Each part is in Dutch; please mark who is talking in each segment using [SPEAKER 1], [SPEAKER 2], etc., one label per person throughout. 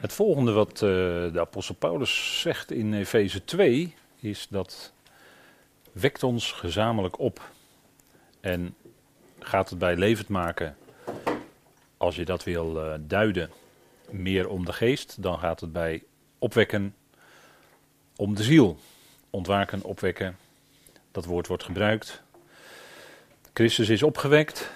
[SPEAKER 1] Het volgende wat uh, de apostel Paulus zegt in Efeze 2 is dat wekt ons gezamenlijk op. En gaat het bij levend maken, als je dat wil uh, duiden, meer om de geest, dan gaat het bij opwekken om de ziel. Ontwaken, opwekken, dat woord wordt gebruikt. Christus is opgewekt,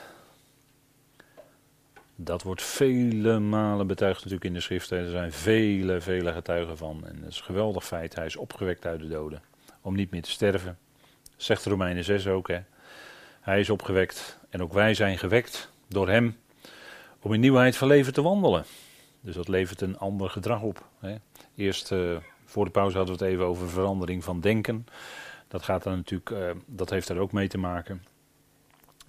[SPEAKER 1] dat wordt vele malen betuigd natuurlijk in de schriften. Er zijn vele, vele getuigen van. En dat is een geweldig feit. Hij is opgewekt uit de doden. Om niet meer te sterven. Zegt Romeinen 6 ook. Hè. Hij is opgewekt. En ook wij zijn gewekt door hem. Om in nieuwheid van leven te wandelen. Dus dat levert een ander gedrag op. Hè. Eerst, uh, voor de pauze hadden we het even over verandering van denken. Dat, gaat dan natuurlijk, uh, dat heeft daar ook mee te maken.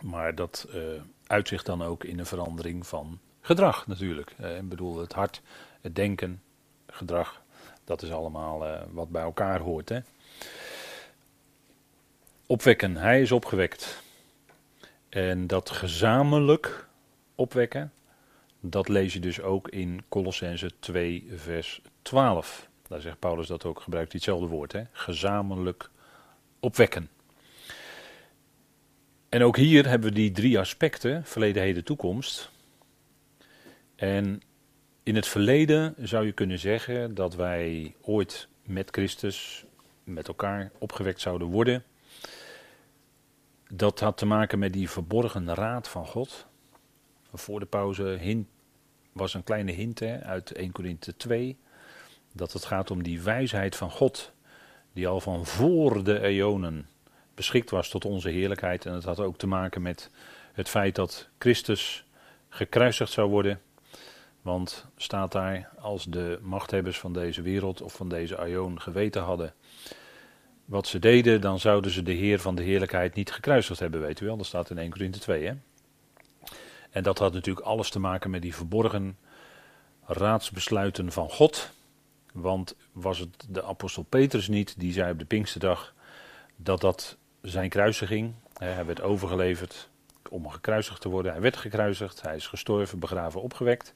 [SPEAKER 1] Maar dat uh, uitzicht dan ook in een verandering van gedrag natuurlijk. Uh, ik bedoel, het hart, het denken, gedrag, dat is allemaal uh, wat bij elkaar hoort. Hè? Opwekken, hij is opgewekt. En dat gezamenlijk opwekken, dat lees je dus ook in Colossense 2, vers 12. Daar zegt Paulus dat ook, gebruikt hetzelfde woord, hè? gezamenlijk opwekken. En ook hier hebben we die drie aspecten, verleden, heden, toekomst. En in het verleden zou je kunnen zeggen dat wij ooit met Christus, met elkaar opgewekt zouden worden. Dat had te maken met die verborgen raad van God. Voor de pauze hint, was een kleine hint uit 1 Korinthe 2. Dat het gaat om die wijsheid van God. Die al van voor de eonen beschikt was tot onze heerlijkheid. En het had ook te maken met het feit dat Christus gekruisigd zou worden. Want staat daar, als de machthebbers van deze wereld of van deze aion geweten hadden wat ze deden, dan zouden ze de Heer van de heerlijkheid niet gekruisigd hebben, weet u wel. Dat staat in 1 Corinthië 2, hè. En dat had natuurlijk alles te maken met die verborgen raadsbesluiten van God. Want was het de apostel Petrus niet, die zei op de Pinksterdag dat dat zijn kruisiging. Hij werd overgeleverd om gekruisigd te worden. Hij werd gekruisigd, hij is gestorven, begraven, opgewekt.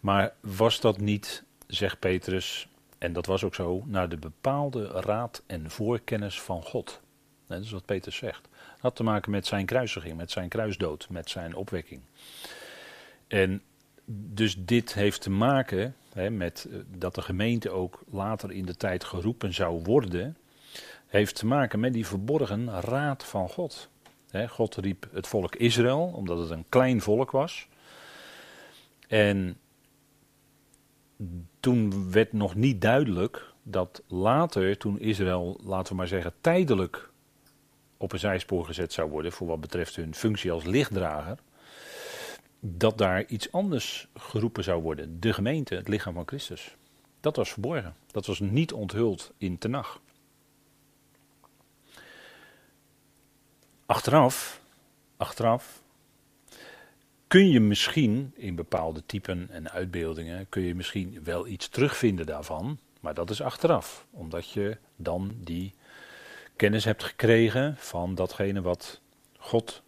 [SPEAKER 1] Maar was dat niet, zegt Petrus, en dat was ook zo, naar de bepaalde raad en voorkennis van God? Dat is wat Petrus zegt. Dat had te maken met zijn kruisiging, met zijn kruisdood, met zijn opwekking. En dus dit heeft te maken hè, met eh, dat de gemeente ook later in de tijd geroepen zou worden heeft te maken met die verborgen raad van God. God riep het volk Israël, omdat het een klein volk was. En toen werd nog niet duidelijk dat later, toen Israël, laten we maar zeggen, tijdelijk op een zijspoor gezet zou worden, voor wat betreft hun functie als lichtdrager, dat daar iets anders geroepen zou worden. De gemeente, het lichaam van Christus. Dat was verborgen. Dat was niet onthuld in Tenach. Achteraf, achteraf kun je misschien in bepaalde typen en uitbeeldingen kun je misschien wel iets terugvinden daarvan, maar dat is achteraf, omdat je dan die kennis hebt gekregen van datgene wat God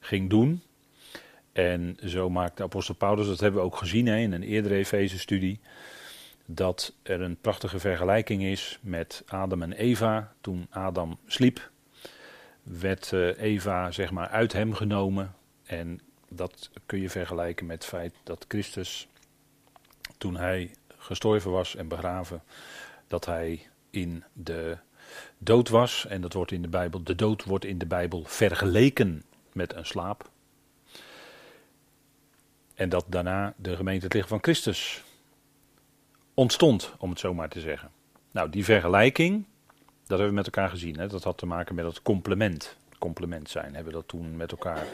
[SPEAKER 1] ging doen. En zo maakt de apostel Paulus, dat hebben we ook gezien hè, in een eerdere Efeze-studie, dat er een prachtige vergelijking is met Adam en Eva toen Adam sliep werd eh, Eva zeg maar uit hem genomen. En dat kun je vergelijken met het feit dat Christus, toen hij gestorven was en begraven, dat hij in de dood was. En dat wordt in de Bijbel, de dood wordt in de Bijbel vergeleken met een slaap. En dat daarna de gemeente het licht van Christus ontstond, om het zo maar te zeggen. Nou, die vergelijking, dat hebben we met elkaar gezien. Hè? Dat had te maken met het complement. Complement zijn. Hebben we dat toen met elkaar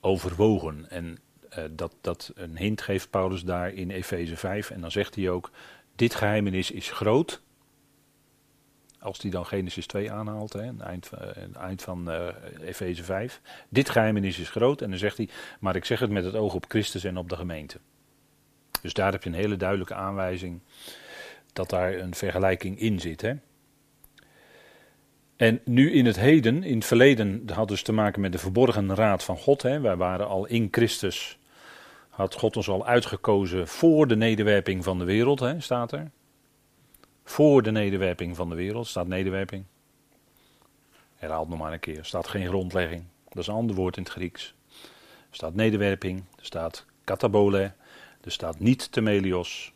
[SPEAKER 1] overwogen. En uh, dat, dat een hint geeft Paulus daar in Efeze 5. En dan zegt hij ook: Dit geheimenis is groot. Als hij dan Genesis 2 aanhaalt, hè, het eind, uh, eind van uh, Efeze 5. Dit geheimenis is groot. En dan zegt hij: Maar ik zeg het met het oog op Christus en op de gemeente. Dus daar heb je een hele duidelijke aanwijzing dat daar een vergelijking in zit. Hè? En nu in het heden, in het verleden, had dus te maken met de verborgen raad van God. Hè. Wij waren al in Christus had God ons al uitgekozen voor de nederwerping van de wereld, hè, staat er. Voor de nederwerping van de wereld staat nederwerping. Herhaalt nog maar een keer. Er staat geen grondlegging. Dat is een ander woord in het Grieks. Er staat nederwerping. Er staat katabole. Er staat niet temelios.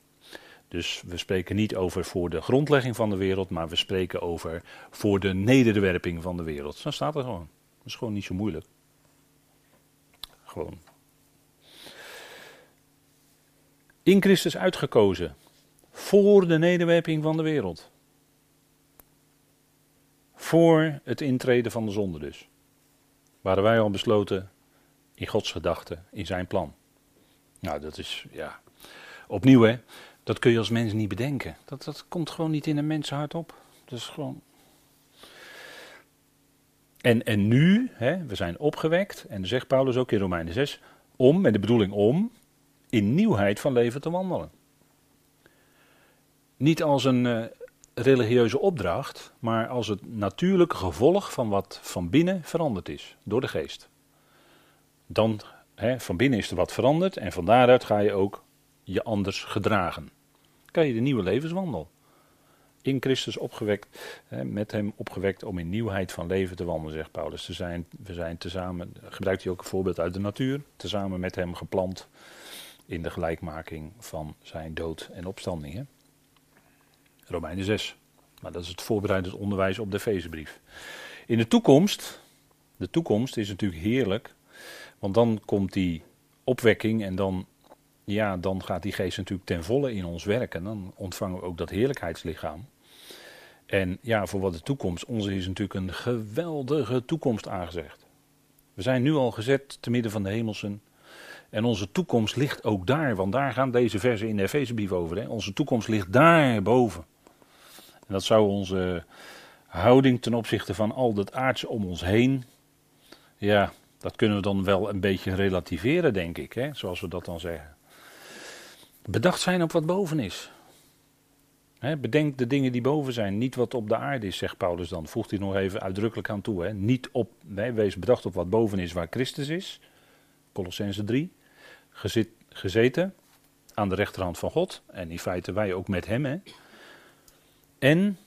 [SPEAKER 1] Dus we spreken niet over voor de grondlegging van de wereld, maar we spreken over voor de nederwerping van de wereld. Dan staat er gewoon. Dat is gewoon niet zo moeilijk. Gewoon. In Christus uitgekozen. Voor de nederwerping van de wereld. Voor het intreden van de zonde dus. Waren wij al besloten in Gods gedachten, in zijn plan. Nou, dat is, ja. Opnieuw hè, dat kun je als mens niet bedenken. Dat, dat komt gewoon niet in een mensenhart op. Dat is gewoon. En, en nu, hè, we zijn opgewekt, en zegt Paulus ook in Romeinen 6, om, met de bedoeling om, in nieuwheid van leven te wandelen. Niet als een uh, religieuze opdracht, maar als het natuurlijke gevolg van wat van binnen veranderd is, door de geest. Dan, hè, van binnen is er wat veranderd en van daaruit ga je ook je anders gedragen. Kan je de nieuwe levenswandel. In Christus opgewekt, met hem opgewekt om in nieuwheid van leven te wandelen, zegt Paulus. We zijn, we zijn tezamen, gebruikt hij ook een voorbeeld uit de natuur, tezamen met hem geplant in de gelijkmaking van zijn dood en opstanding. Hè? Romeinen 6. Maar dat is het voorbereidend onderwijs op de Fezenbrief. In de toekomst, de toekomst is natuurlijk heerlijk, want dan komt die opwekking en dan ja, dan gaat die geest natuurlijk ten volle in ons werken. Dan ontvangen we ook dat heerlijkheidslichaam. En ja, voor wat de toekomst, onze is natuurlijk een geweldige toekomst aangezegd. We zijn nu al gezet te midden van de hemelsen. En onze toekomst ligt ook daar, want daar gaan deze versen in de Efezebrief over. Hè? Onze toekomst ligt daar boven. En dat zou onze houding ten opzichte van al dat aardse om ons heen, ja, dat kunnen we dan wel een beetje relativeren, denk ik, hè? zoals we dat dan zeggen. Bedacht zijn op wat boven is. bedenk de dingen die boven zijn, niet wat op de aarde is, zegt Paulus dan. Voegt hij nog even uitdrukkelijk aan toe. Niet op, wees bedacht op wat boven is, waar Christus is. Colossense 3. Gezit, gezeten aan de rechterhand van God. En in feite wij ook met hem. En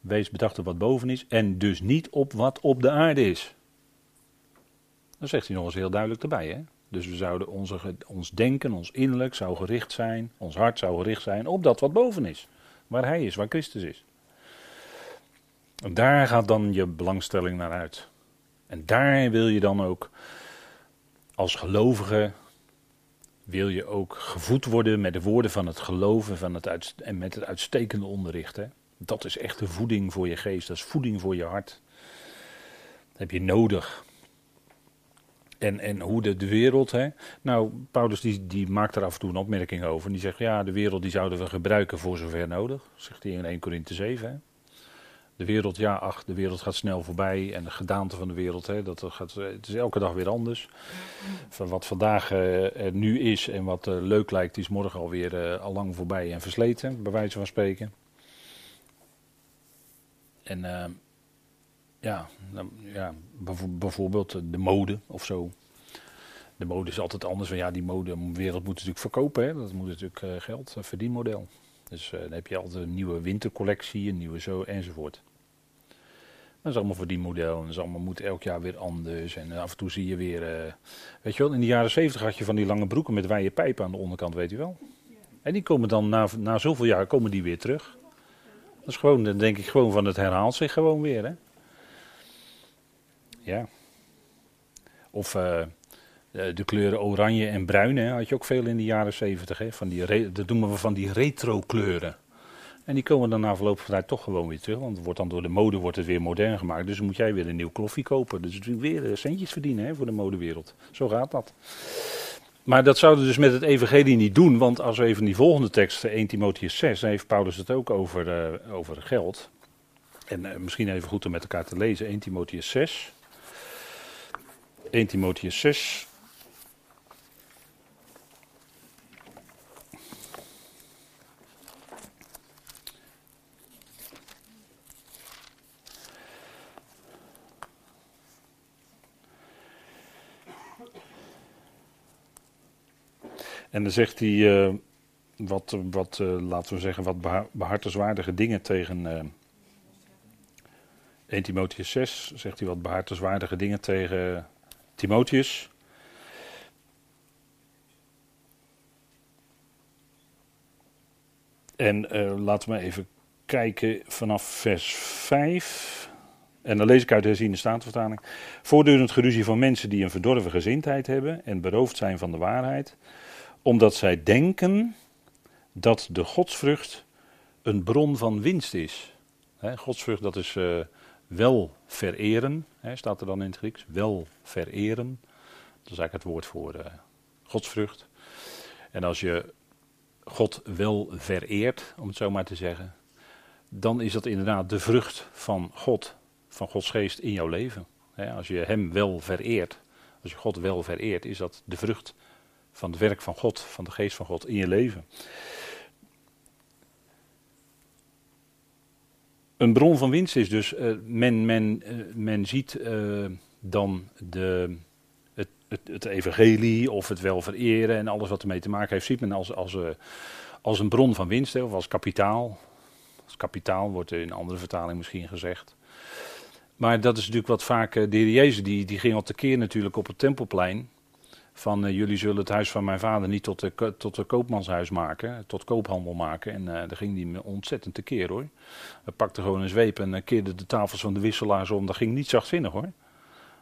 [SPEAKER 1] wees bedacht op wat boven is. En dus niet op wat op de aarde is. Dan zegt hij nog eens heel duidelijk erbij. Hè? Dus we zouden onze, ons denken, ons innerlijk zou gericht zijn, ons hart zou gericht zijn op dat wat boven is. Waar Hij is, waar Christus is. En daar gaat dan je belangstelling naar uit. En daar wil je dan ook als gelovige, wil je ook gevoed worden met de woorden van het geloven van het en met het uitstekende onderricht. Hè? Dat is echt de voeding voor je geest, dat is voeding voor je hart. Dat heb je nodig. En, en hoe de, wereld, hè. Nou, Paulus die, die maakt er af en toe een opmerking over. En die zegt, ja, de wereld die zouden we gebruiken voor zover nodig. Zegt hij in 1 Korinthe 7, hè. De wereld, ja, ach, de wereld gaat snel voorbij. En de gedaante van de wereld, hè, dat gaat, het is elke dag weer anders. Van wat vandaag uh, er nu is en wat uh, leuk lijkt, is morgen alweer uh, al lang voorbij en versleten, bij wijze van spreken. En ja, ja, bijvoorbeeld de mode of zo. De mode is altijd anders. Ja, die modewereld moet natuurlijk verkopen. Hè? Dat moet natuurlijk uh, geld, een verdienmodel. Dus uh, dan heb je altijd een nieuwe wintercollectie, een nieuwe zo enzovoort. Dat is allemaal verdienmodel. En dat is allemaal, moet elk jaar weer anders. En af en toe zie je weer. Uh, weet je wel, in de jaren zeventig had je van die lange broeken met wijde pijpen aan de onderkant, weet u wel. En die komen dan na, na zoveel jaar komen die weer terug. Dat is gewoon, dan denk ik gewoon van het herhaalt zich gewoon weer. Hè? Ja. Of uh, de kleuren oranje en bruin hè, had je ook veel in de jaren zeventig. Dat noemen we van die retro kleuren. En die komen dan na verloop van tijd toch gewoon weer terug. Want wordt dan door de mode wordt het weer modern gemaakt. Dus dan moet jij weer een nieuw kloffie kopen. Dus weer centjes verdienen hè, voor de modewereld. Zo gaat dat. Maar dat zouden we dus met het evangelie niet doen. Want als we even die volgende tekst, 1 Timotheus 6, dan heeft Paulus het ook over, over geld. En misschien even goed om met elkaar te lezen. 1 Timotheus 6. 1 Timotheus 6. En dan zegt hij eh, wat, wat uh, laten we zeggen, wat behartenswaardige dingen tegen. Uh, 1 Timotheus 6 zegt hij wat behartenswaardige dingen tegen Timotheus. En laten we even kijken vanaf vers 5. En dan lees ik uit de herziende statenvertaling. Voortdurend geruzie van mensen die een verdorven gezindheid hebben en beroofd zijn van de waarheid. Omdat zij denken dat de godsvrucht een bron van winst is. Godsvrucht, dat is uh, wel vereren, staat er dan in het Grieks. Wel vereren. Dat is eigenlijk het woord voor uh, godsvrucht. En als je God wel vereert, om het zo maar te zeggen, dan is dat inderdaad de vrucht van God, van Gods geest in jouw leven. als je Hem wel vereert, als je God wel vereert, is dat de vrucht van het werk van God, van de geest van God in je leven. Een bron van winst is dus, uh, men, men, uh, men ziet uh, dan de, het, het, het, evangelie of het wel vereren en alles wat ermee te maken heeft, ziet men als, als, als een bron van winst of als kapitaal. Als kapitaal wordt in andere vertaling misschien gezegd. Maar dat is natuurlijk wat vaak de heer Jezus, die, die ging al tekeer natuurlijk op het tempelplein van uh, jullie zullen het huis van mijn vader niet tot de, tot koopmanshuis maken, tot koophandel maken. En uh, daar ging hij me ontzettend tekeer hoor. Hij pakte gewoon een zweep en uh, keerde de tafels van de wisselaars om. Dat ging niet zachtzinnig hoor.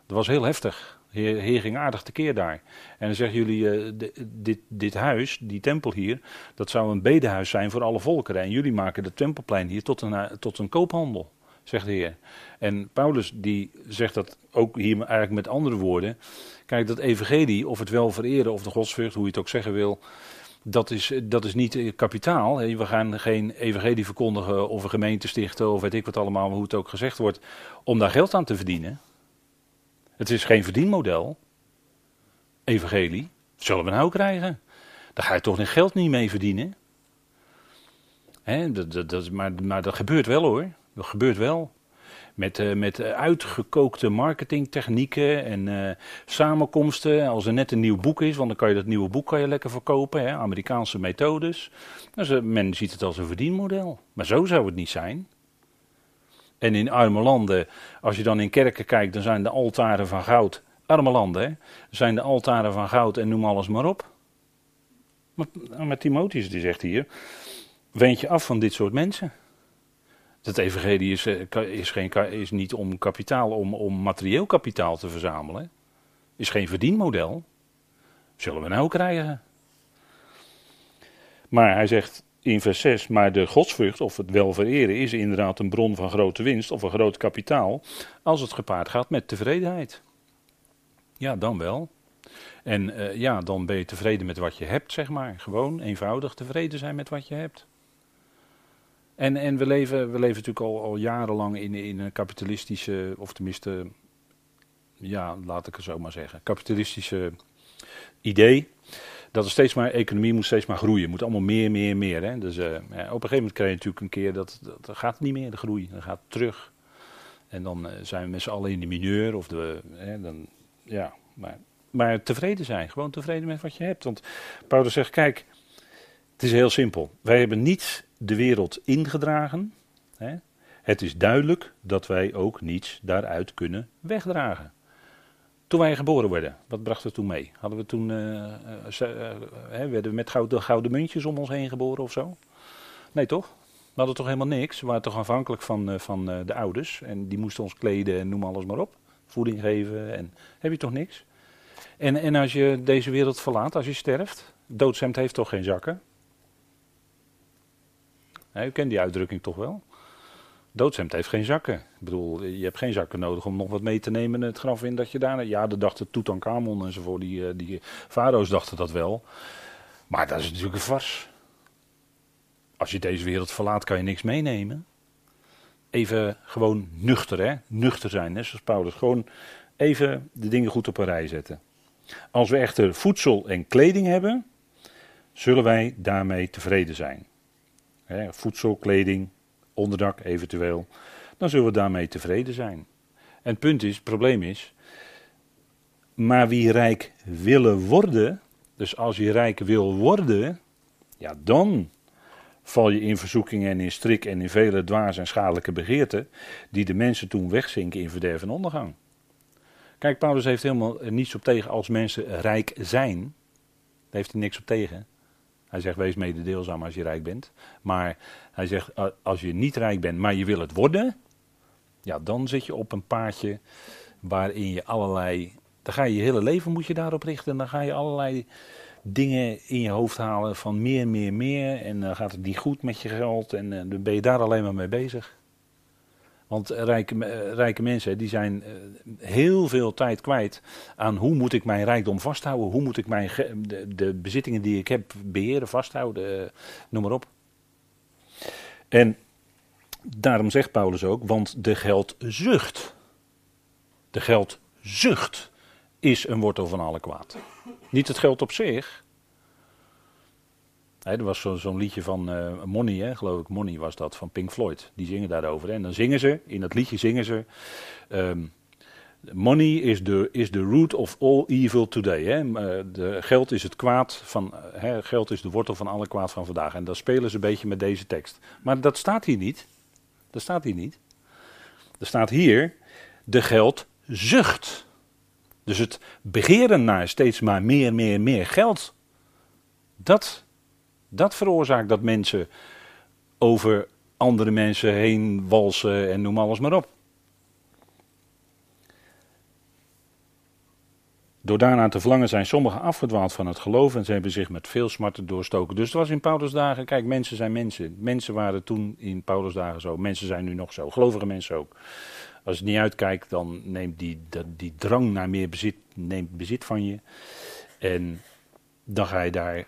[SPEAKER 1] Dat was heel heftig. Heer, heer ging aardig tekeer daar. En dan zeggen jullie, dit, dit huis, die tempel hier, dat zou een bedehuis zijn voor alle volkeren. En jullie maken de tempelplein hier tot een, tot een koophandel, zegt de Heer. En Paulus die zegt dat ook hier eigenlijk met andere woorden. Kijk, dat evangelie, of het wel vereren of de godsvrucht, hoe je het ook zeggen wil, dat is, dat is niet kapitaal. We gaan geen evangelie verkondigen of een gemeente stichten of weet ik wat allemaal, hoe het ook gezegd wordt, om daar geld aan te verdienen. Het is geen verdienmodel. Evangelie, zullen we nou krijgen? Daar ga je toch geen geld niet mee verdienen? Dat, dat, dat, maar, maar dat gebeurt wel hoor. Dat gebeurt wel. Met, uh, met uitgekookte marketingtechnieken en uh, samenkomsten. Als er net een nieuw boek is, want dan kan je dat nieuwe boek kan je lekker verkopen. Hè, Amerikaanse methodes. Dus, uh, men ziet het als een verdienmodel. Maar zo zou het niet zijn. En in arme landen, als je dan in kerken kijkt, dan zijn de altaren van goud. Arme landen, hè? Zijn de altaren van goud en noem alles maar op. Maar, maar Timotheus die zegt hier, wend je af van dit soort mensen. Het evangelie is, eh, is, geen, is niet om kapitaal, om, om materieel kapitaal te verzamelen. Is geen verdienmodel. Zullen we nou krijgen. Maar hij zegt in vers 6, maar de godsvrucht, of het wel vereren, is inderdaad een bron van grote winst of een groot kapitaal, als het gepaard gaat met tevredenheid. Ja, dan wel. En uh, ja, dan ben je tevreden met wat je hebt, zeg maar. Gewoon eenvoudig tevreden zijn met wat je hebt. En, en we, leven, we leven natuurlijk al, al jarenlang in, in een kapitalistische, of tenminste, ja, laat ik het zo maar zeggen, kapitalistische idee. Dat er steeds maar, economie moet steeds maar groeien. Moet allemaal meer, meer, meer. Hè? Dus uh, ja, op een gegeven moment krijg je natuurlijk een keer dat, dat, gaat niet meer, de groei. Dan gaat terug. En dan uh, zijn we met z'n allen in de mineur. Of de, hè, dan, ja, maar, maar tevreden zijn. Gewoon tevreden met wat je hebt. Want Paulus zegt, kijk, het is heel simpel. Wij hebben niets de wereld ingedragen. Hè? Het is duidelijk dat wij ook niets daaruit kunnen wegdragen. Toen wij geboren werden, wat bracht het toen mee? Hadden we toen, uh, uh, werden we met gouden, gouden muntjes om ons heen geboren of zo? Nee toch? We hadden toch helemaal niks. We waren toch afhankelijk van, van de ouders. En die moesten ons kleden en noem alles maar op. Voeding geven en heb je toch niks? En, en als je deze wereld verlaat, als je sterft, doodshemd heeft toch geen zakken? U kent die uitdrukking toch wel? Doodshemd heeft geen zakken. Ik bedoel, je hebt geen zakken nodig om nog wat mee te nemen het graf in dat je daar... Ja, dat dachten Tutankhamon enzovoort, die, eh, die farao's dachten dat wel. Maar dat is natuurlijk een vars. Als je deze wereld verlaat, kan je niks meenemen. Even gewoon nuchter, hè? Nuchter zijn, hè? zoals Paulus. Gewoon even de dingen goed op een rij zetten. Als we echter voedsel en kleding hebben, zullen wij daarmee tevreden zijn hè, voedsel, kleding, onderdak eventueel, dan zullen we daarmee tevreden zijn. En het punt is, het probleem is, maar wie rijk willen worden, Dus als je rijk wil worden, ja, dan val je in verzoekingen en in strik en in vele dwaas en schadelijke begeerten, die de mensen toen wegzinken in verderf en ondergang. Kijk, Paulus heeft helemaal niets op tegen als mensen rijk zijn. Daar heeft hij niks op tegen. Hij zegt, wees mededeelzaam als je rijk bent. Maar hij zegt, als je niet rijk bent, maar je wil het worden, ja, dan zit je op een paardje waarin je allerlei, dan ga je je hele leven moet je daarop richten. Dan ga je allerlei dingen in je hoofd halen van meer, meer, meer. En dan gaat het niet goed met je geld en eh, dan ben je daar alleen maar mee bezig. Want rijke, eh, rijke mensen die zijn eh, heel veel tijd kwijt aan hoe moet ik mijn rijkdom vasthouden, hoe moet ik mijn, de, de bezittingen die ik heb beheren, vasthouden, noem maar op. En daarom zegt Paulus ook, want de geldzucht, de geldzucht is een wortel van alle kwaad. Niet het geld op zich. Er was zo'n liedje van uh, Money, hè, geloof ik, Money was dat, van Pink Floyd. Die zingen daarover. En dan zingen ze, in dat liedje zingen ze... Ehm, money is the, is the root of all evil today. Hè. Eh, de, geld is het kwaad van, eh, hè, geld is de wortel van alle kwaad van vandaag. En dan spelen ze een beetje met deze tekst. Maar dat staat hier niet. Dat staat hier niet. Er staat hier, de geldzucht. Dus het begeren naar steeds maar meer, meer, meer geld. Dat, dat veroorzaakt dat mensen over andere mensen heen walsen en noem alles maar op. Door daarna te verlangen zijn sommigen afgedwaald van het geloof en ze hebben zich met veel smarten doorstoken. Dus het was in Paulus dagen, kijk, mensen zijn mensen. Mensen waren toen in Paulus dagen zo, mensen zijn nu nog zo, gelovige mensen ook. Als het niet uitkijkt, dan neemt die, die drang naar meer bezit, neemt bezit van je. En dan ga je daar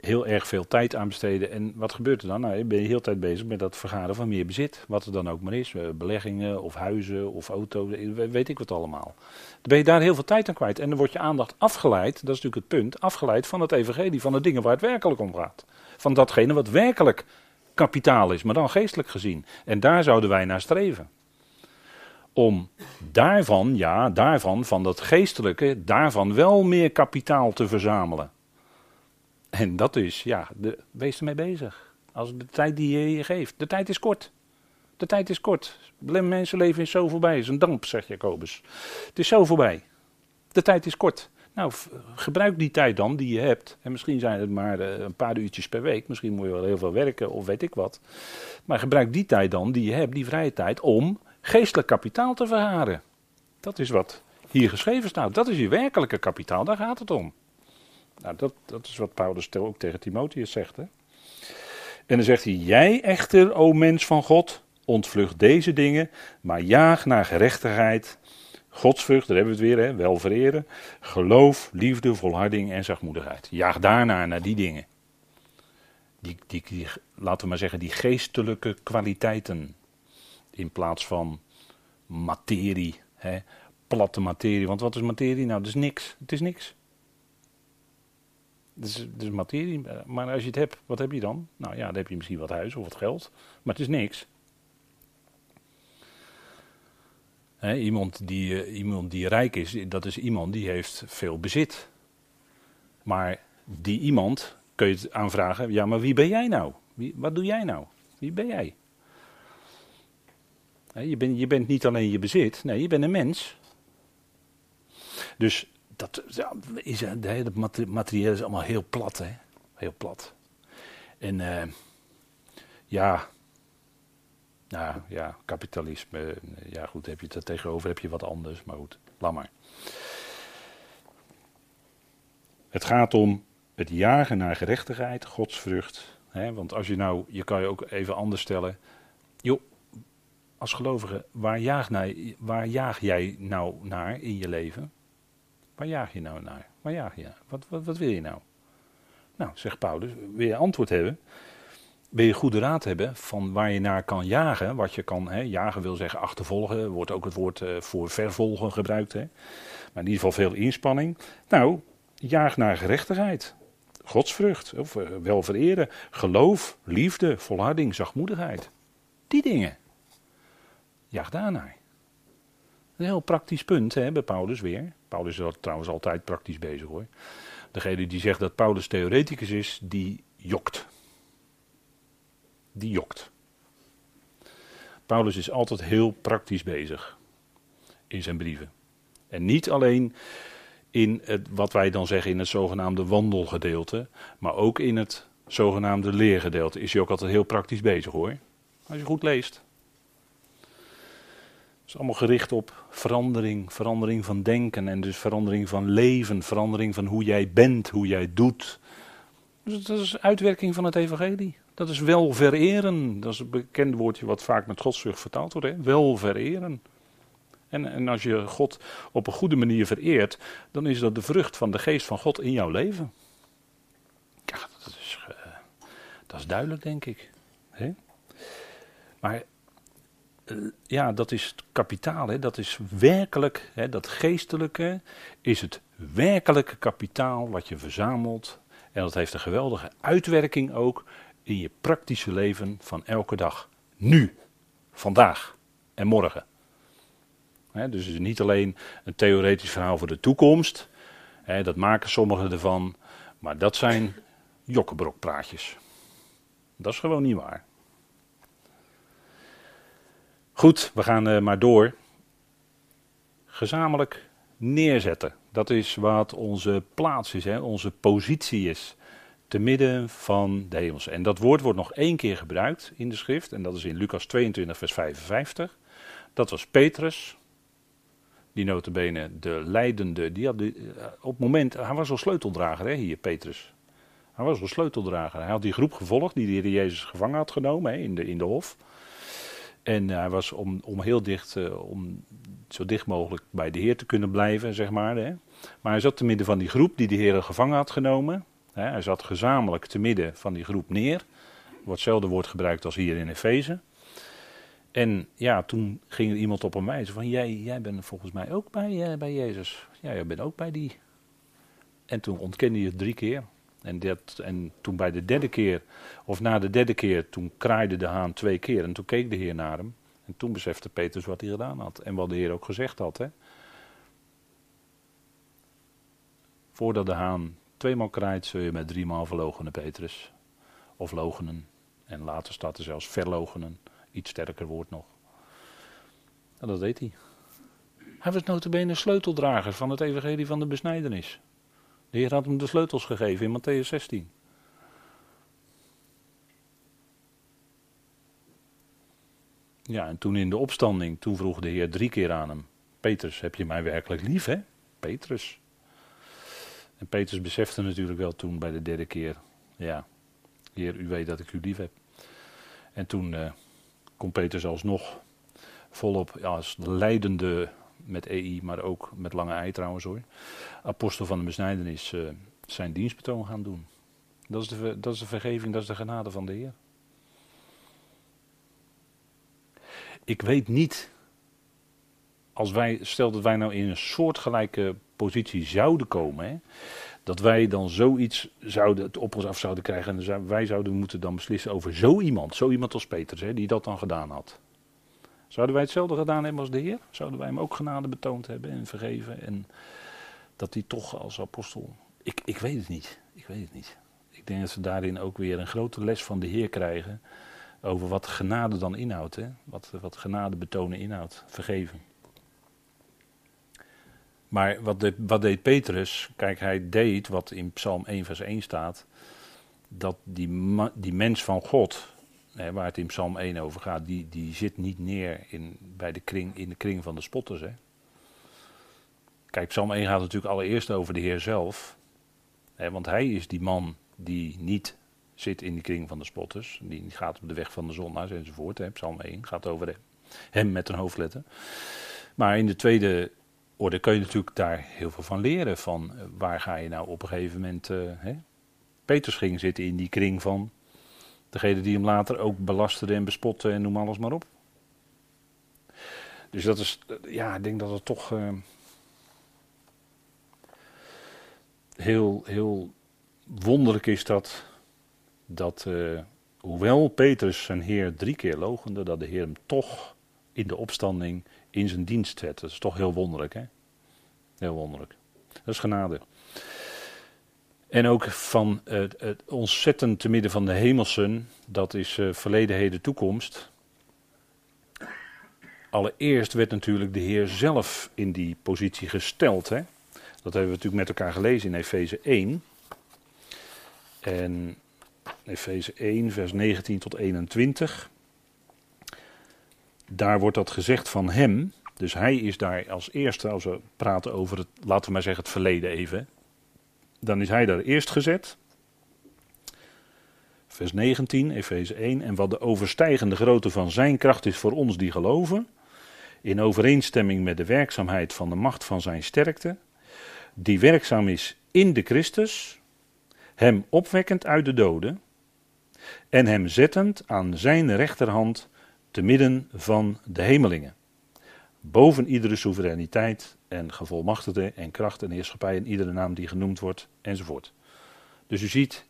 [SPEAKER 1] heel erg veel tijd aan besteden. En wat gebeurt er dan? Nou, je bent de hele tijd bezig met dat vergaren van meer bezit. Wat er dan ook maar is. Eh, beleggingen of huizen of auto's, weet ik wat allemaal. Dan ben je daar heel veel tijd aan kwijt. En dan wordt je aandacht afgeleid, dat is natuurlijk het punt, afgeleid van het evangelie, van de dingen waar het werkelijk om gaat. Van datgene wat werkelijk kapitaal is, maar dan geestelijk gezien. En daar zouden wij naar streven om daarvan, ja, daarvan, van dat geestelijke, daarvan wel meer kapitaal te verzamelen. En dat is, ja, de, wees ermee bezig. Als de tijd die je je geeft. De tijd is kort. De tijd is kort. Mensenleven is zo voorbij. Is een damp, zegt Jacobus. Het is zo voorbij. De tijd is kort. Nou, gebruik die tijd dan die je hebt. En misschien zijn het maar eh, een paar uurtjes per week. Misschien moet je wel heel veel werken of weet ik wat. Maar gebruik die tijd dan die je hebt, die vrije tijd, om geestelijk kapitaal te verharen. Dat is wat hier geschreven staat. Dat is je werkelijke kapitaal, daar gaat het om. Nou, dat, dat is wat Paulus ook tegen Timotheus zegt. Hè? En dan zegt hij: Jij echter, o mens van God, ontvlucht deze dingen, maar jaag naar gerechtigheid, godsvrucht, daar hebben we het weer, hè, wel vereren, geloof, liefde, volharding en zachtmoedigheid. Jaag daarna naar die dingen. Die, die, die, laten we maar zeggen, die geestelijke kwaliteiten in plaats van materie, hè, platte materie. Want wat is materie? Nou, dat is niks. Het is niks. Het is materie, maar als je het hebt, wat heb je dan? Nou ja, dan heb je misschien wat huis of wat geld, maar het is niks. iemand, die, uh, iemand die rijk is, dat is iemand die heeft veel bezit. Maar die iemand kun je het aanvragen, ja, maar wie ben jij nou? Wie, wat doe jij nou? Wie ben jij? Je bent, je bent niet alleen je bezit, nee, je bent een mens. Dus dat, ja, is, de hele materieel is allemaal heel plat, hè? Heel plat. En uh, ja, nou ja, kapitalisme, ja goed, heb je het er tegenover, heb je wat anders, maar goed, laat maar. Het gaat om het jagen naar gerechtigheid, godsvrucht. Hè? Want als je nou, je kan je ook even anders stellen. Joh, als gelovige, waar jaag, naar, waar jaag jij nou naar in je leven? Waar jaag je nou naar? Waar jaag je? Wat, wat, wat wil je nou? Nou, zegt Paulus, wil je antwoord hebben? Wil je goede raad hebben van waar je naar kan jagen? Wat je kan, hè, jagen wil zeggen achtervolgen, wordt ook het woord uh, voor vervolgen gebruikt. Hè? Maar in ieder geval veel inspanning. Nou, jaag naar gerechtigheid, godsvrucht, of uh, wel vereren, geloof, liefde, volharding, zachtmoedigheid. Die dingen. Jaag daarnaar. Een heel praktisch punt hè, bij Paulus weer. Paulus is trouwens altijd praktisch bezig hoor. Degene die zegt dat Paulus theoreticus is, die jokt. Die jokt. Paulus is altijd heel praktisch bezig in zijn brieven. En niet alleen in het, wat wij dan zeggen in het zogenaamde wandelgedeelte, maar ook in het zogenaamde leergedeelte is hij ook altijd heel praktisch bezig hoor. Als je goed leest. Is allemaal gericht op verandering, verandering van denken en dus verandering van leven, verandering van hoe jij bent, hoe jij doet. Dus dat is uitwerking van het evangelie. Dat is wel vereren. Dat is een bekend woordje wat vaak met godsvrucht vertaald wordt. Hè? Wel vereren. En, en als je God op een goede manier vereert, dan is dat de vrucht van de geest van God in jouw leven. Ja, dat is, uh, dat is duidelijk, denk ik. Hè? Maar ja, dat is kapitaal. Hè? Dat is werkelijk, hè? dat geestelijke is het werkelijke kapitaal wat je verzamelt. En dat heeft een geweldige uitwerking ook in je praktische leven van elke dag. Nu, vandaag en morgen. dus het is niet alleen een theoretisch verhaal voor de toekomst. dat maken sommigen ervan. Maar dat zijn jokkenbrokpraatjes. Dat is gewoon niet waar. Goed, we gaan uh, maar door. Gezamenlijk neerzetten. Dat is wat onze plaats is, hè, onze positie is te midden van de hemels. En dat woord wordt nog één keer gebruikt in de schrift. En dat is in Lucas 22, vers 55. Dat was Petrus. Die notabene de leidende. Die had die, eh, op moment. Hij was al sleuteldrager hè, hier, Petrus. Hij was al sleuteldrager. Hij had die groep gevolgd die de Jezus gevangen had genomen hè, in, de, in de hof. En hij was om, om heel dicht, uh, om zo dicht mogelijk bij de Heer te kunnen blijven, zeg maar. Hè. Maar hij zat te midden van die groep die de Heer gevangen had genomen hij zat gezamenlijk te midden van die groep neer. Wordt hetzelfde woord gebruikt als hier in Efeze. En ja, toen ging er iemand op hem wijzen van, jij, jij bent volgens mij ook bij, uh, bij Jezus. Ja, jij bent ook bij die. En toen ontkende hij het drie keer. En, en toen bij de derde keer, of na de derde keer, toen kraaide de haan twee keer. En toen keek de Heer naar hem. En toen besefte Petrus wat hij gedaan had. En wat de Heer ook gezegd had. Hè. Voordat de haan tweemaal kraait, zul je met driemaal verlogenen, Petrus. Of logenen. En later staat er zelfs verlogenen. Iets sterker woord nog. En dat deed hij. Hij was notabene sleuteldrager van het evangelie van de besnijdenis. De Heer had hem de sleutels gegeven in Matthäus 16. Ja, en toen in de opstanding, toen vroeg de Heer drie keer aan hem: Petrus, heb je mij werkelijk lief, hè? Petrus. En Petrus besefte natuurlijk wel toen bij de derde keer, ja, Heer, u weet dat ik u lief heb. En toen uh, kon Petrus alsnog volop, als de leidende met EI, maar ook met lange ei trouwens hoor, apostel van de besnijdenis, uh, zijn dienstbetoon gaan doen. Dat is, de, dat is de vergeving, dat is de genade van de Heer. Ik weet niet, als wij, stel dat wij nou in een soortgelijke positie zouden komen, hè, dat wij dan zoiets zouden, het op ons af zouden krijgen. En wij zouden moeten dan beslissen over zo iemand, zo iemand als Petrus, hè, die dat dan gedaan had. Zouden wij hetzelfde gedaan hebben als de Heer? Zouden wij hem ook genade betoond hebben en vergeven? En dat hij toch als apostel. Ik, ik weet het niet. Ik weet het niet. Ik denk dat ze daarin ook weer een grote les van de Heer krijgen. Over wat genade dan inhoudt. Hè? Wat, wat genade betonen inhoudt. Vergeven. Maar wat, de, wat deed Petrus? Kijk, hij deed wat in Psalm 1, vers 1 staat. Dat die, die mens van God, waar het in Psalm 1 over gaat, die, die zit niet neer in, bij de kring, in de kring van de spotters. Hè. Kijk, Psalm 1 gaat natuurlijk allereerst over de Heer zelf. Hè, want hij is die man die niet zit in die kring van de spotters. Die gaat op de weg van de zondaars enzovoort. Hè. Psalm 1 gaat over hem, met een hoofdletter. Maar in de tweede orde kun je natuurlijk daar heel veel van leren. Van eh, waar ga je nou op een gegeven moment. Uh, hè? Petrus ging zitten in die kring van degene die hem later ook belasterde en bespotte en noem alles maar op. Dus dat is, eh, ja, ik denk dat het toch uh, heel, heel wonderlijk is dat, dat uh, hoewel Petrus zijn Heer drie keer logende, dat de Heer hem toch in de opstanding in zijn dienst zet. Dat is toch heel wonderlijk, hè? Heel wonderlijk. Dat is genade. En ook van het, ontzettend te midden van de hemelsen, dat is uh, verleden, heden, toekomst. Allereerst werd natuurlijk de Heer zelf in die positie gesteld. Hè? Dat hebben we natuurlijk met elkaar gelezen in Efeze 1. En Efeze 1, vers 19 tot 21. Daar wordt dat gezegd van hem. Dus hij is daar als eerste, als we praten over het, laten we maar zeggen, het verleden even. Dan is hij daar eerst gezet. Vers 19, Efeze 1. En wat de overstijgende grootte van zijn kracht is voor ons die geloven. In overeenstemming met de werkzaamheid van de macht van zijn sterkte. Die werkzaam is in de Christus. Hem opwekkend uit de doden. En hem zettend aan zijn rechterhand te midden van de hemelingen. Boven iedere soevereiniteit en gevolmachtigde en kracht en heerschappij en iedere naam die genoemd wordt enzovoort. Dus u ziet,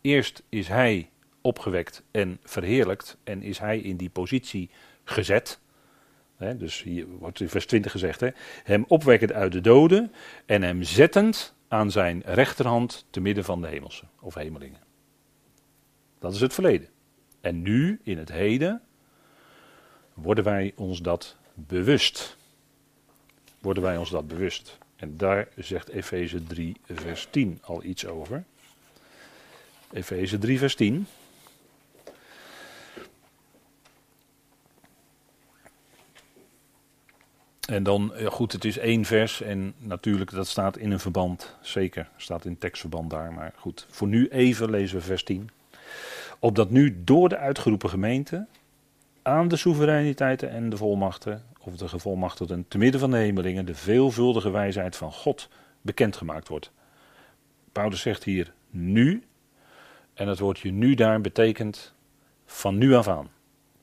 [SPEAKER 1] eerst is hij opgewekt en verheerlijkt en is hij in die positie gezet. dus hier wordt in vers 20 gezegd, hem opwekkend uit de doden en hem zettend aan zijn rechterhand te midden van de hemelse of hemelingen. Dat is het verleden. En nu, in het heden, worden wij ons dat bewust. Worden wij ons dat bewust. En daar zegt Efeze 3, vers 10 al iets over. Efeze 3, vers 10. En dan, goed, het is één vers en natuurlijk dat staat in een verband, zeker, staat in tekstverband daar. Maar goed, voor nu even lezen we vers 10. Opdat nu door de uitgeroepen gemeente aan de soevereiniteiten en de volmachten, of de gevolmachtigden, te midden van de hemelingen, de veelvuldige wijsheid van God bekendgemaakt wordt. Paulus zegt hier nu, en het woordje nu daar betekent van nu af aan.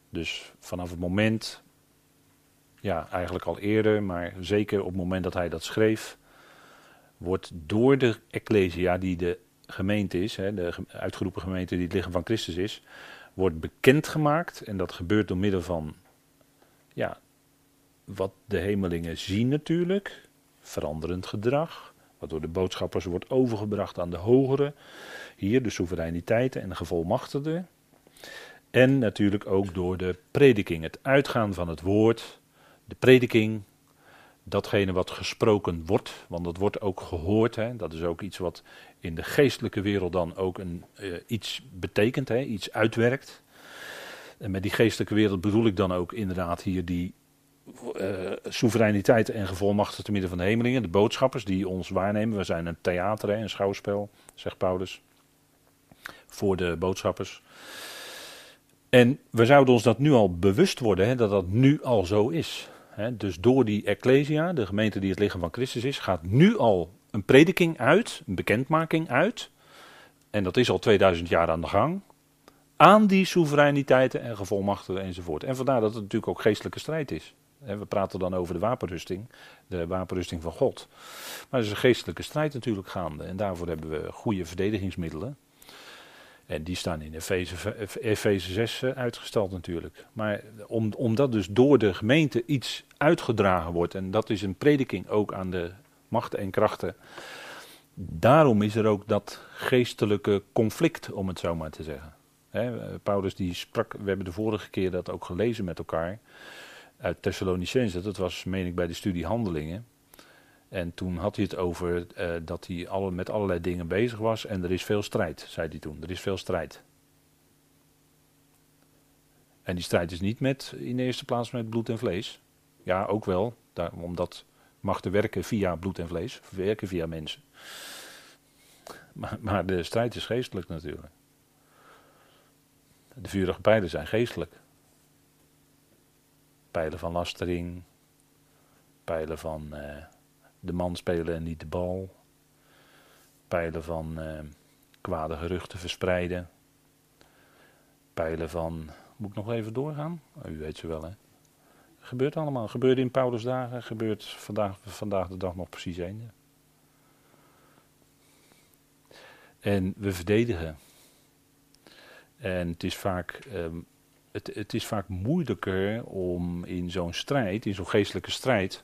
[SPEAKER 1] Dus vanaf het moment, ja, eigenlijk al eerder, maar zeker op het moment dat hij dat schreef, wordt door de Ecclesia, die de gemeente is, hè, de uitgeroepen gemeente die het lichaam van Christus is, wordt bekendgemaakt. En dat gebeurt door middel van ja, wat de hemelingen zien natuurlijk. Veranderend gedrag. Waardoor de boodschappers wordt overgebracht aan de hogere. Hier de soevereiniteiten en de gevolmachtigden. En natuurlijk ook door de prediking. Het uitgaan van het woord. De prediking. Datgene wat gesproken wordt. Want dat wordt ook gehoord. Hè. Dat is ook iets wat in de geestelijke wereld dan ook een, uh, iets betekent, hè, iets uitwerkt. En met die geestelijke wereld bedoel ik dan ook inderdaad hier die soevereiniteit en gevolmachtigd te midden van de hemelingen, de boodschappers die ons waarnemen. We zijn een theater, hè, een schouwspel, zegt Paulus, voor de boodschappers. En we zouden ons dat nu al bewust worden, hè, dat dat nu al zo is. Hè. Dus door die Ecclesia, de gemeente die het lichaam van Christus is, gaat nu al een prediking uit, een bekendmaking uit. En dat is al 2000 jaar aan de gang. Aan die soevereiniteiten en gevolmachtigden enzovoort. En vandaar dat het natuurlijk ook geestelijke strijd is. We praten dan over de wapenrusting, de wapenrusting van God. Maar er is een geestelijke strijd natuurlijk gaande. En daarvoor hebben we goede verdedigingsmiddelen. En die staan in Efeze, Efeze 6 eh, uitgestald natuurlijk. Maar om, omdat dus door de gemeente iets uitgedragen wordt, en dat is een prediking ook aan de machten en krachten. Daarom is er ook dat geestelijke conflict, om het zo maar te zeggen. Paulus die sprak, we hebben de vorige keer dat ook gelezen met elkaar, uit Thessalonicense, dat was meen ik bij de studie Handelingen. En toen had hij het over uh, dat hij alle, met allerlei dingen bezig was en er is veel strijd, zei hij toen. Er is veel strijd. En die strijd is niet met, in de eerste plaats met bloed en vlees. Ja, ook wel, daar, omdat er werken via bloed en vlees, werken via mensen. Maar, maar de strijd is geestelijk natuurlijk. De vurige pijlen zijn geestelijk. Pijlen van lastering, pijlen van uh, de man spelen en niet de bal, pijlen van uh, kwade geruchten verspreiden, pijlen van, moet ik nog even doorgaan? Oh, u weet ze wel hè. Gebeurt allemaal. Gebeurde in Paulus dagen, gebeurt vandaag, vandaag de dag nog precies één. En we verdedigen. En het is vaak, um, het, het is vaak moeilijker om in zo'n strijd, in zo'n geestelijke strijd,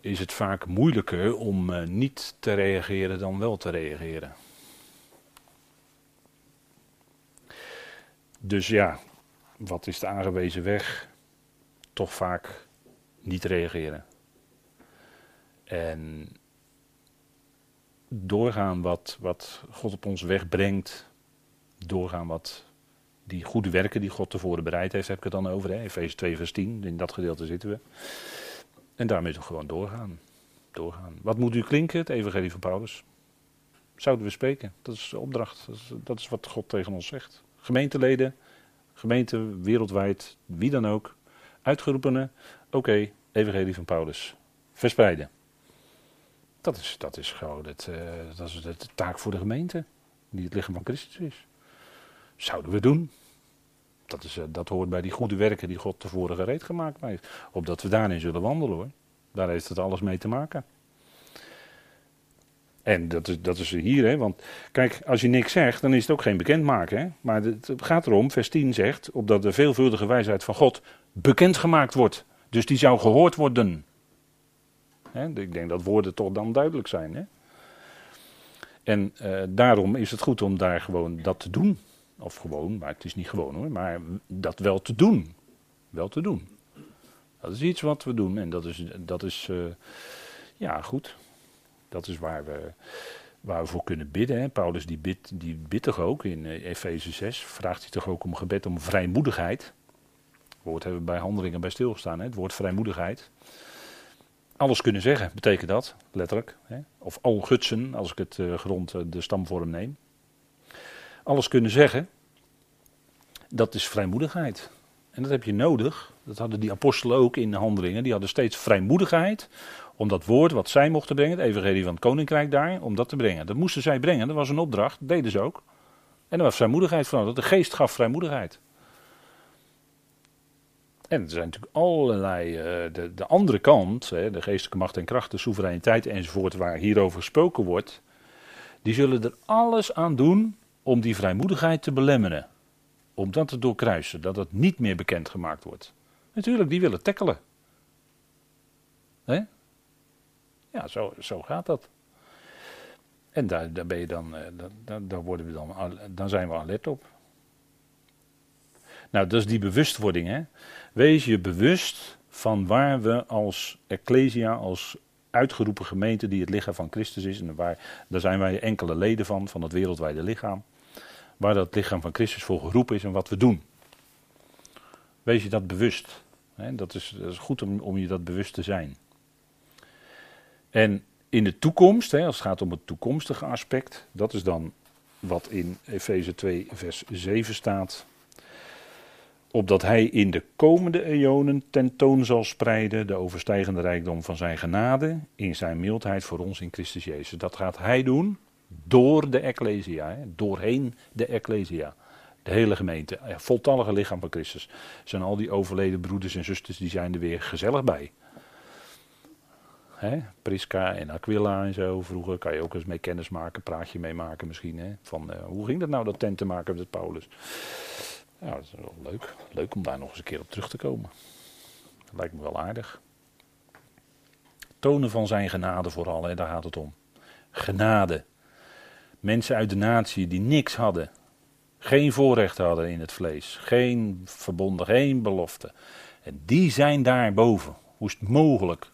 [SPEAKER 1] is het vaak moeilijker om eh, niet te reageren dan wel te reageren. Dus ja, wat is de aangewezen weg? Toch vaak niet reageren. En doorgaan wat, wat God op ons weg brengt. Doorgaan wat die goede werken die God tevoren bereid heeft, heb ik het dan over. Efeze 2 vers 10, in dat gedeelte zitten we. En daarmee toch gewoon doorgaan. doorgaan. Wat moet u klinken, het evangelie van Paulus? Zouden we spreken? Dat is de opdracht. Dat is, wat God tegen ons zegt. Gemeenteleden, gemeente wereldwijd, wie dan ook. Uitgeroepenen, oké, evangelie van Paulus. Verspreiden. Dat is, dat is gewoon het, uh, dat is de taak voor de gemeente, die het lichaam van Christus is. Zouden we doen. Dat, is, uh, dat hoort bij die goede werken die God tevoren gereed gemaakt heeft. Opdat we daarin zullen wandelen hoor. Daar heeft het alles mee te maken. En dat is, dat is hier, hè, want kijk, als je niks zegt, dan is het ook geen bekendmaken. Hè? Maar het gaat erom, vers 10 zegt, opdat de veelvuldige wijsheid van God bekendgemaakt wordt. Dus die zou gehoord worden. Hè? Ik denk dat woorden toch dan duidelijk zijn. Hè? En uh, daarom is het goed om daar gewoon dat te doen. Of gewoon, maar het is niet gewoon hoor, maar dat wel te doen. Wel te doen. Dat is iets wat we doen en dat is, dat is uh, ja goed. Dat is waar we, waar we voor kunnen bidden. Hè. Paulus die bidt, die bidt toch ook in uh, Efeze 6, vraagt hij toch ook om gebed om vrijmoedigheid. Woord hebben we bij handelingen bij stilgestaan, hè, het woord vrijmoedigheid. Alles kunnen zeggen, betekent dat, letterlijk. Hè. Of al gutsen, als ik het uh, grond de stamvorm neem. Alles kunnen zeggen, dat is vrijmoedigheid. En dat heb je nodig. Dat hadden die apostelen ook in de handelingen. Die hadden steeds vrijmoedigheid om dat woord wat zij mochten brengen, het evangelie van het koninkrijk daar, om dat te brengen. Dat moesten zij brengen, dat was een opdracht, dat deden ze ook. En er was vrijmoedigheid van nodig. De geest gaf vrijmoedigheid. En er zijn natuurlijk allerlei, uh, de, de andere kant, hè, de geestelijke macht en kracht, de soevereiniteit enzovoort, waar hierover gesproken wordt, die zullen er alles aan doen om die vrijmoedigheid te belemmeren. Om dat te doorkruisen, dat het niet meer bekendgemaakt wordt. Natuurlijk, die willen tackelen. Hè? Ja, zo, zo gaat dat. En daar, daar ben je dan, eh, daar, daar worden we dan, dan zijn we alert op. Nou, dat is die bewustwording. Hè? Wees je bewust van waar we als Ecclesia, als uitgeroepen gemeente die het lichaam van Christus is, en waar, daar zijn wij enkele leden van, van het wereldwijde lichaam, waar dat lichaam van Christus voor geroepen is en wat we doen. Wees je dat bewust. Dat, is, dat is goed om, om je dat bewust te zijn. En in de toekomst, als het gaat om het toekomstige aspect, dat is dan wat in Efeze 2, vers 7 staat. Opdat hij in de komende eonen tentoon zal spreiden de overstijgende rijkdom van zijn genade in zijn mildheid voor ons in Christus Jezus. Dat gaat hij doen door de Ecclesia, hè, doorheen de Ecclesia. De hele gemeente, voltallige lichaam van Christus. Zijn al die overleden broeders en zusters, die zijn er weer gezellig bij. Hè? Priska en Aquila en zo. Vroeger kan je ook eens mee kennis maken, praatje mee maken misschien. Hè? Van uh, hoe ging dat nou, dat tent te maken met Paulus? Ja, dat is wel leuk. Leuk om daar nog eens een keer op terug te komen. Dat lijkt me wel aardig. Tonen van zijn genade vooral, hè? daar gaat het om. Genade. Mensen uit de natie die niks hadden. Geen voorrecht hadden in het vlees. Geen verbonden, geen belofte. En die zijn daar boven. Hoe is het mogelijk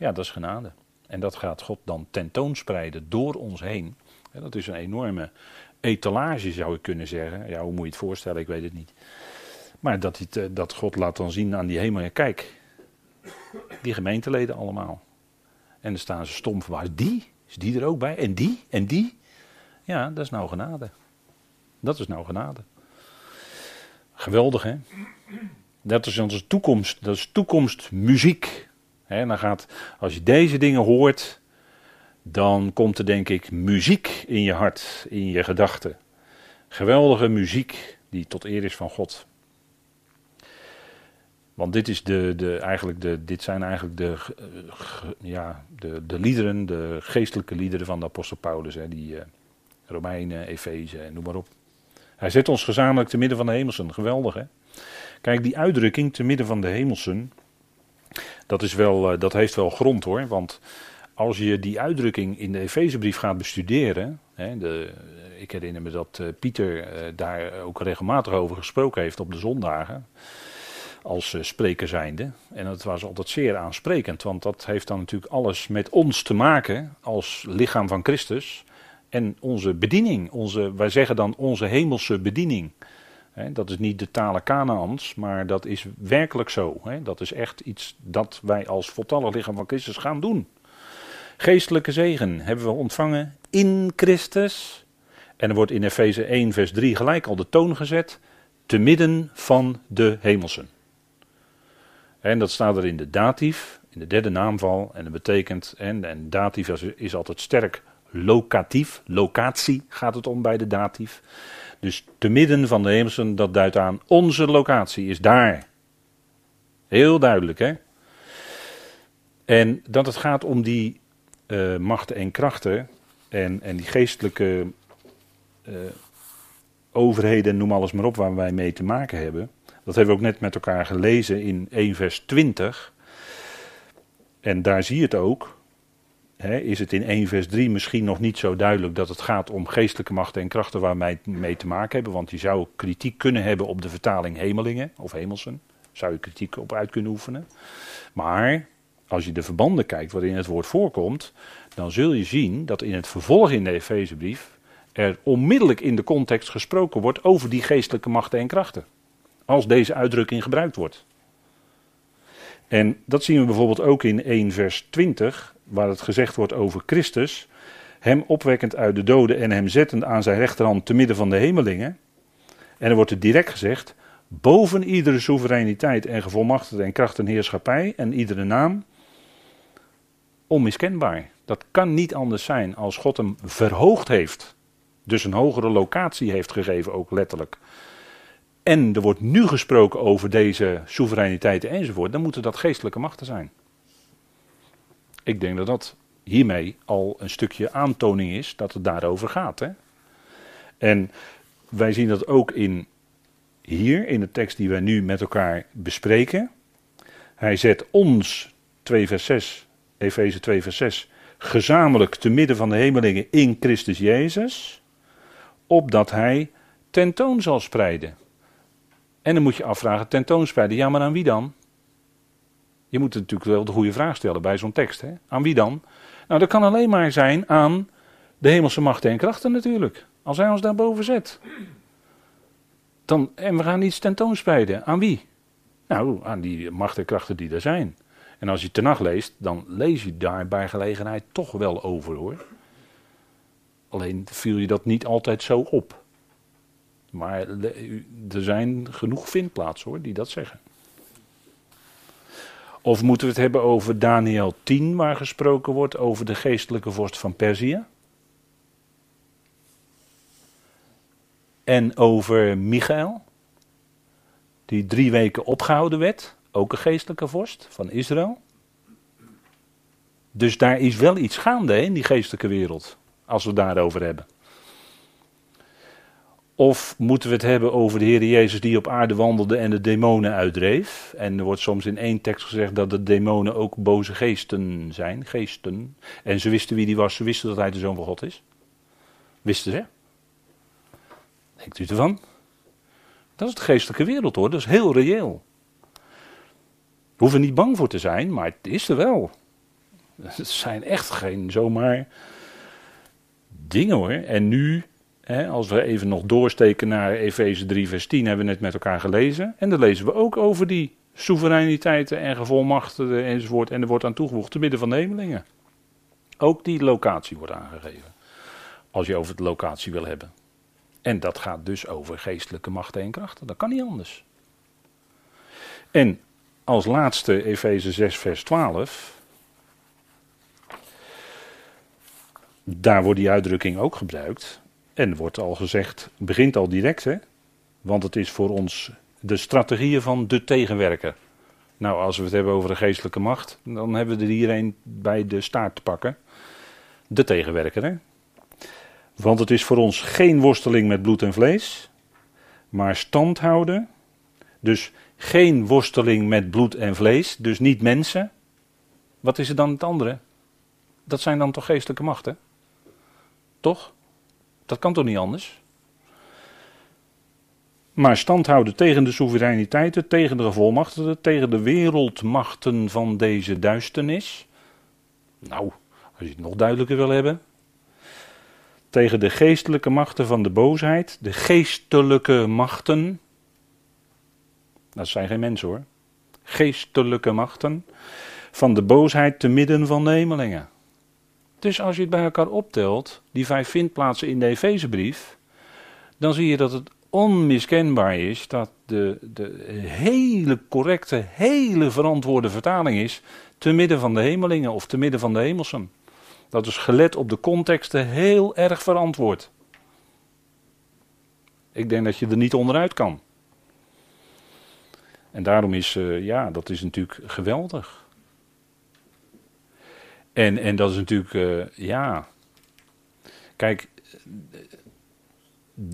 [SPEAKER 1] ja, dat is genade. En dat gaat God dan tentoonspreiden door ons heen. dat is een enorme etalage, zou ik kunnen zeggen. Ja, hoe moet je het voorstellen? Ik weet het niet. Maar dat, het, eh, dat God laat dan zien aan die hemel. Kijk, die gemeenteleden allemaal. En dan staan ze stom waar die? Is die er ook bij? En die? En die? Ja, dat is nou genade. Dat is nou genade. Geweldig, hè? Dat is onze toekomst. Dat is toekomstmuziek dan gaat, als je deze dingen hoort, dan komt er denk ik muziek in je hart, in je gedachten. Geweldige muziek die tot eer is van God. Want dit, is de, de, eigenlijk de, dit zijn eigenlijk de, ja, de, de liederen, de geestelijke liederen van de apostel Paulus. Hè, die uh, Romeinen, Efeze noem maar op. Hij zet ons gezamenlijk te midden van de hemelsen. Geweldig hè. Kijk, die uitdrukking te midden van de hemelsen, dat, is wel, eh, dat heeft wel grond hoor. Want als je die uitdrukking in de Efezebrief gaat bestuderen, hè, de, ik herinner me dat Pieter daar ook regelmatig over gesproken heeft op de zondagen als spreker zijnde. En dat was altijd zeer aansprekend, want dat heeft dan natuurlijk alles met ons te maken als lichaam van Christus. En onze bediening, onze, wij zeggen dan onze hemelse bediening. dat is niet de talen Kanaans, maar dat is werkelijk zo. dat is echt iets dat wij als voltallig lichaam van Christus gaan doen. Geestelijke zegen hebben we ontvangen in Christus. En er wordt in Efeze 1, vers 3 gelijk al de toon gezet. Te midden van de hemelsen. En dat staat er in de datief, in de derde naamval. En dat betekent, en, en datief is, is altijd sterk locatief. Locatie gaat het om bij de datief. Dus te midden van de hemelsen, dat duidt aan onze locatie is daar. Heel duidelijk, hè? En dat het gaat om die uh, machten en krachten en, en die geestelijke uh, overheden, noem alles maar op, waar wij mee te maken hebben. Dat hebben we ook net met elkaar gelezen in 1 vers 20. En daar zie je het ook. is het in 1 vers 3 misschien nog niet zo duidelijk dat het gaat om geestelijke machten en krachten waar wij mee te maken hebben. Want je zou kritiek kunnen hebben op de vertaling hemelingen of hemelsen. Zou je kritiek op uit kunnen oefenen. Maar als je de verbanden kijkt waarin het woord voorkomt, dan zul je zien dat in het vervolg in de Efezebrief er onmiddellijk in de context gesproken wordt over die geestelijke machten en krachten als deze uitdrukking gebruikt wordt. En dat zien we bijvoorbeeld ook in 1 vers 20, waar het gezegd wordt over Christus, hem opwekkend uit de doden en hem zettend aan zijn rechterhand te midden van de hemelingen. En er wordt er direct gezegd, boven iedere soevereiniteit en gevolmachtigde en kracht en heerschappij en iedere naam, onmiskenbaar. Dat kan niet anders zijn als God hem verhoogd heeft. Dus een hogere locatie heeft gegeven, ook letterlijk en er wordt nu gesproken over deze soevereiniteit enzovoort, dan moeten dat geestelijke machten zijn. Ik denk dat dat hiermee al een stukje aantoning is dat het daarover gaat. Hè? En wij zien dat ook in hier, in de tekst die wij nu met elkaar bespreken. Hij zet ons, 2 vers 6, Efeze 2 vers 6, gezamenlijk te midden van de hemelingen in Christus Jezus, opdat hij tentoon zal spreiden. En dan moet je afvragen, tentoonspreiden, ja maar aan wie dan? Je moet natuurlijk wel de goede vraag stellen bij zo'n tekst. Hè? Aan wie dan? Nou, dat kan alleen maar zijn aan de hemelse machten en krachten natuurlijk. Als hij ons daarboven zet. Dan, en we gaan iets tentoonspreiden. Aan wie? Nou, aan die machten en krachten die er zijn. En als je nacht leest, dan lees je daar bij gelegenheid toch wel over hoor. Alleen viel je dat niet altijd zo op. Maar er zijn genoeg vindplaatsen hoor, die dat zeggen. Of moeten we het hebben over Daniel 10, waar gesproken wordt over de geestelijke vorst van Perzië? En over Michael, die drie weken opgehouden werd, ook een geestelijke vorst van Israël. Dus daar is wel iets gaande in die geestelijke wereld, als we het daarover hebben. Of moeten we het hebben over de Heer Jezus die op aarde wandelde en de demonen uitdreef? En er wordt soms in één tekst gezegd dat de demonen ook boze geesten zijn. Geesten. En ze wisten wie die was, ze wisten dat hij de zoon van God is. Wisten ze? Denkt u ervan? Dat is de geestelijke wereld hoor, dat is heel reëel. We hoeven niet bang voor te zijn, maar het is er wel. Het zijn echt geen zomaar dingen hoor. En nu als we even nog doorsteken naar Efeze 3, vers 10, hebben we net met elkaar gelezen. En dan lezen we ook over die soevereiniteiten en gevolmachtigden enzovoort. En er wordt aan toegevoegd te midden van de hemelingen. Ook die locatie wordt aangegeven. Als je over de locatie wil hebben. En dat gaat dus over geestelijke machten en krachten. Dat kan niet anders. En als laatste Efeze 6, vers 12. Daar wordt die uitdrukking ook gebruikt. En wordt al gezegd, begint al direct, hè? Want het is voor ons de strategieën van de tegenwerker. Nou, als we het hebben over de geestelijke macht, dan hebben we er hier een bij de staart te pakken. De tegenwerker, hè? Want het is voor ons geen worsteling met bloed en vlees, maar stand houden. Dus geen worsteling met bloed en vlees, dus niet mensen. Wat is er dan het andere? Dat zijn dan toch geestelijke machten? Toch? Dat kan toch niet anders? Maar stand houden tegen de soevereiniteiten, tegen de gevolmachtigden, tegen de wereldmachten van deze duisternis. Nou, als je het nog duidelijker wil hebben. Tegen de geestelijke machten van de boosheid, de geestelijke machten. Dat zijn geen mensen hoor. Geestelijke machten van de boosheid te midden van de hemelingen. Dus als je het bij elkaar optelt, die vijf vindplaatsen in de Efezebrief, dan zie je dat het onmiskenbaar is dat de, de hele correcte, hele verantwoorde vertaling is te midden van de hemelingen of te midden van de hemelsen. Dat is gelet op de contexten heel erg verantwoord. Ik denk dat je er niet onderuit kan. En daarom is, uh, ja, dat is natuurlijk geweldig. En, en dat is natuurlijk, uh, ja. Kijk,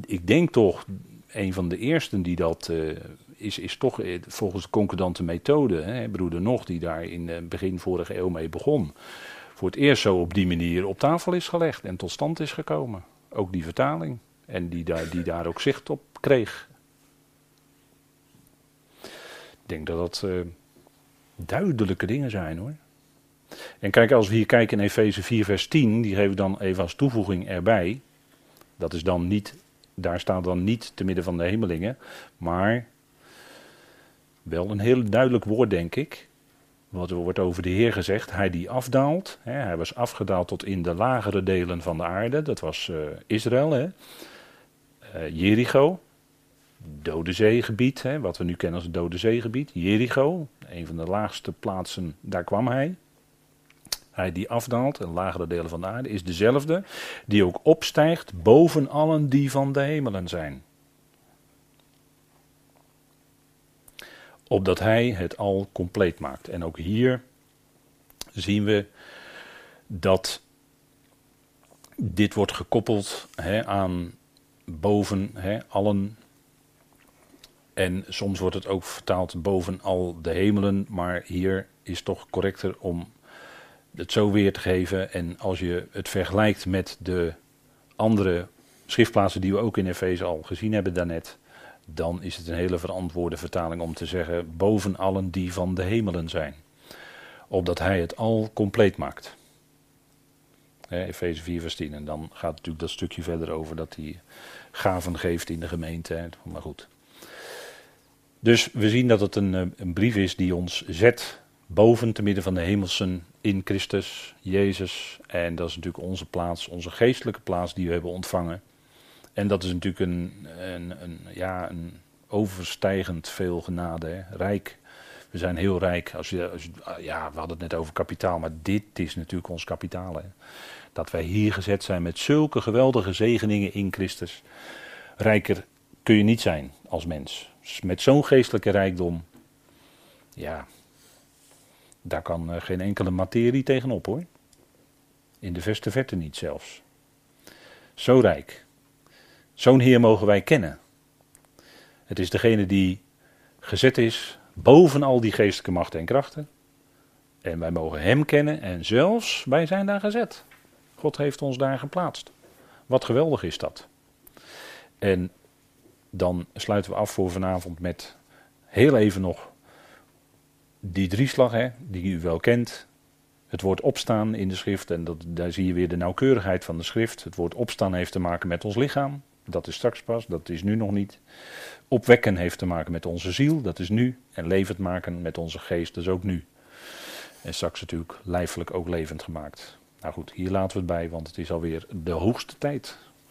[SPEAKER 1] ik denk toch, een van de eersten die dat is, is toch volgens de concordante methode, hè, broeder Nog, die daar in begin vorige eeuw mee begon, voor het eerst zo op die manier op tafel is gelegd en tot stand is gekomen. Ook die vertaling. En die daar, die daar ook zicht op kreeg. Denk dat dat uh, duidelijke dingen zijn hoor. En kijk, als we hier kijken in Efeze 4, vers 10, die geven we dan even als toevoeging erbij. Dat is dan niet, daar staat dan niet te midden van de hemelingen, maar wel een heel duidelijk woord, denk ik. Wat er wordt over de Heer gezegd, hij die afdaalt. Hè, hij was afgedaald tot in de lagere delen van de aarde. Dat was uh, Israël, hè. Uh, Jericho, Dode Zeegebied, hè, wat we nu kennen als het Dode Zeegebied. Jericho, een van de laagste plaatsen, daar kwam hij. Hij die afdaalt, in lagere delen van de aarde, is dezelfde die ook opstijgt boven allen die van de hemelen zijn. Opdat hij het al compleet maakt. En ook hier zien we dat dit wordt gekoppeld hè, aan boven hè, allen. En soms wordt het ook vertaald boven al de hemelen, maar hier is toch correcter om het zo weer te geven. En als je het vergelijkt met de andere schriftplaatsen die we ook in Efeze al gezien hebben daarnet, dan is het een hele verantwoorde vertaling om te zeggen boven allen die van de hemelen zijn. Opdat hij het al compleet maakt. Efeze 4 vers 10. En dan gaat natuurlijk dat stukje verder over dat hij gaven geeft in de gemeente. Maar goed. Dus we zien dat het een, eh, een brief is die ons zet boven te midden van de hemelsen in Christus, Jezus. En dat is natuurlijk onze plaats, onze geestelijke plaats die we hebben ontvangen. En dat is natuurlijk een, een, een ja, een overstijgend veel genade, hè? rijk. We zijn heel rijk. Als je, als je, ja, we hadden het net over kapitaal, maar dit is natuurlijk ons kapitaal. Dat wij hier gezet zijn met zulke geweldige zegeningen in Christus. Rijker kun je niet zijn als mens. Met zo'n geestelijke rijkdom. Ja, daar kan eh, geen enkele materie tegenop hoor. In de verste verte niet zelfs. Zo rijk. Zo'n Heer mogen wij kennen. Het is degene die gezet is boven al die geestelijke machten en krachten. En wij mogen Hem kennen en zelfs wij zijn daar gezet. God heeft ons daar geplaatst. Wat geweldig is dat. En dan sluiten we af voor vanavond met heel even nog die drieslag, hè, die u wel kent. Het woord opstaan in de schrift, en dat, daar zie je weer de nauwkeurigheid van de schrift. Het woord opstaan heeft te maken met ons lichaam, dat is straks pas, dat is nu nog niet. Opwekken heeft te maken met onze ziel, dat is nu. En levend maken met onze geest, dat is ook nu. En straks natuurlijk lijfelijk ook levend gemaakt. Nou goed, hier laten we het bij, want het is alweer de hoogste tijd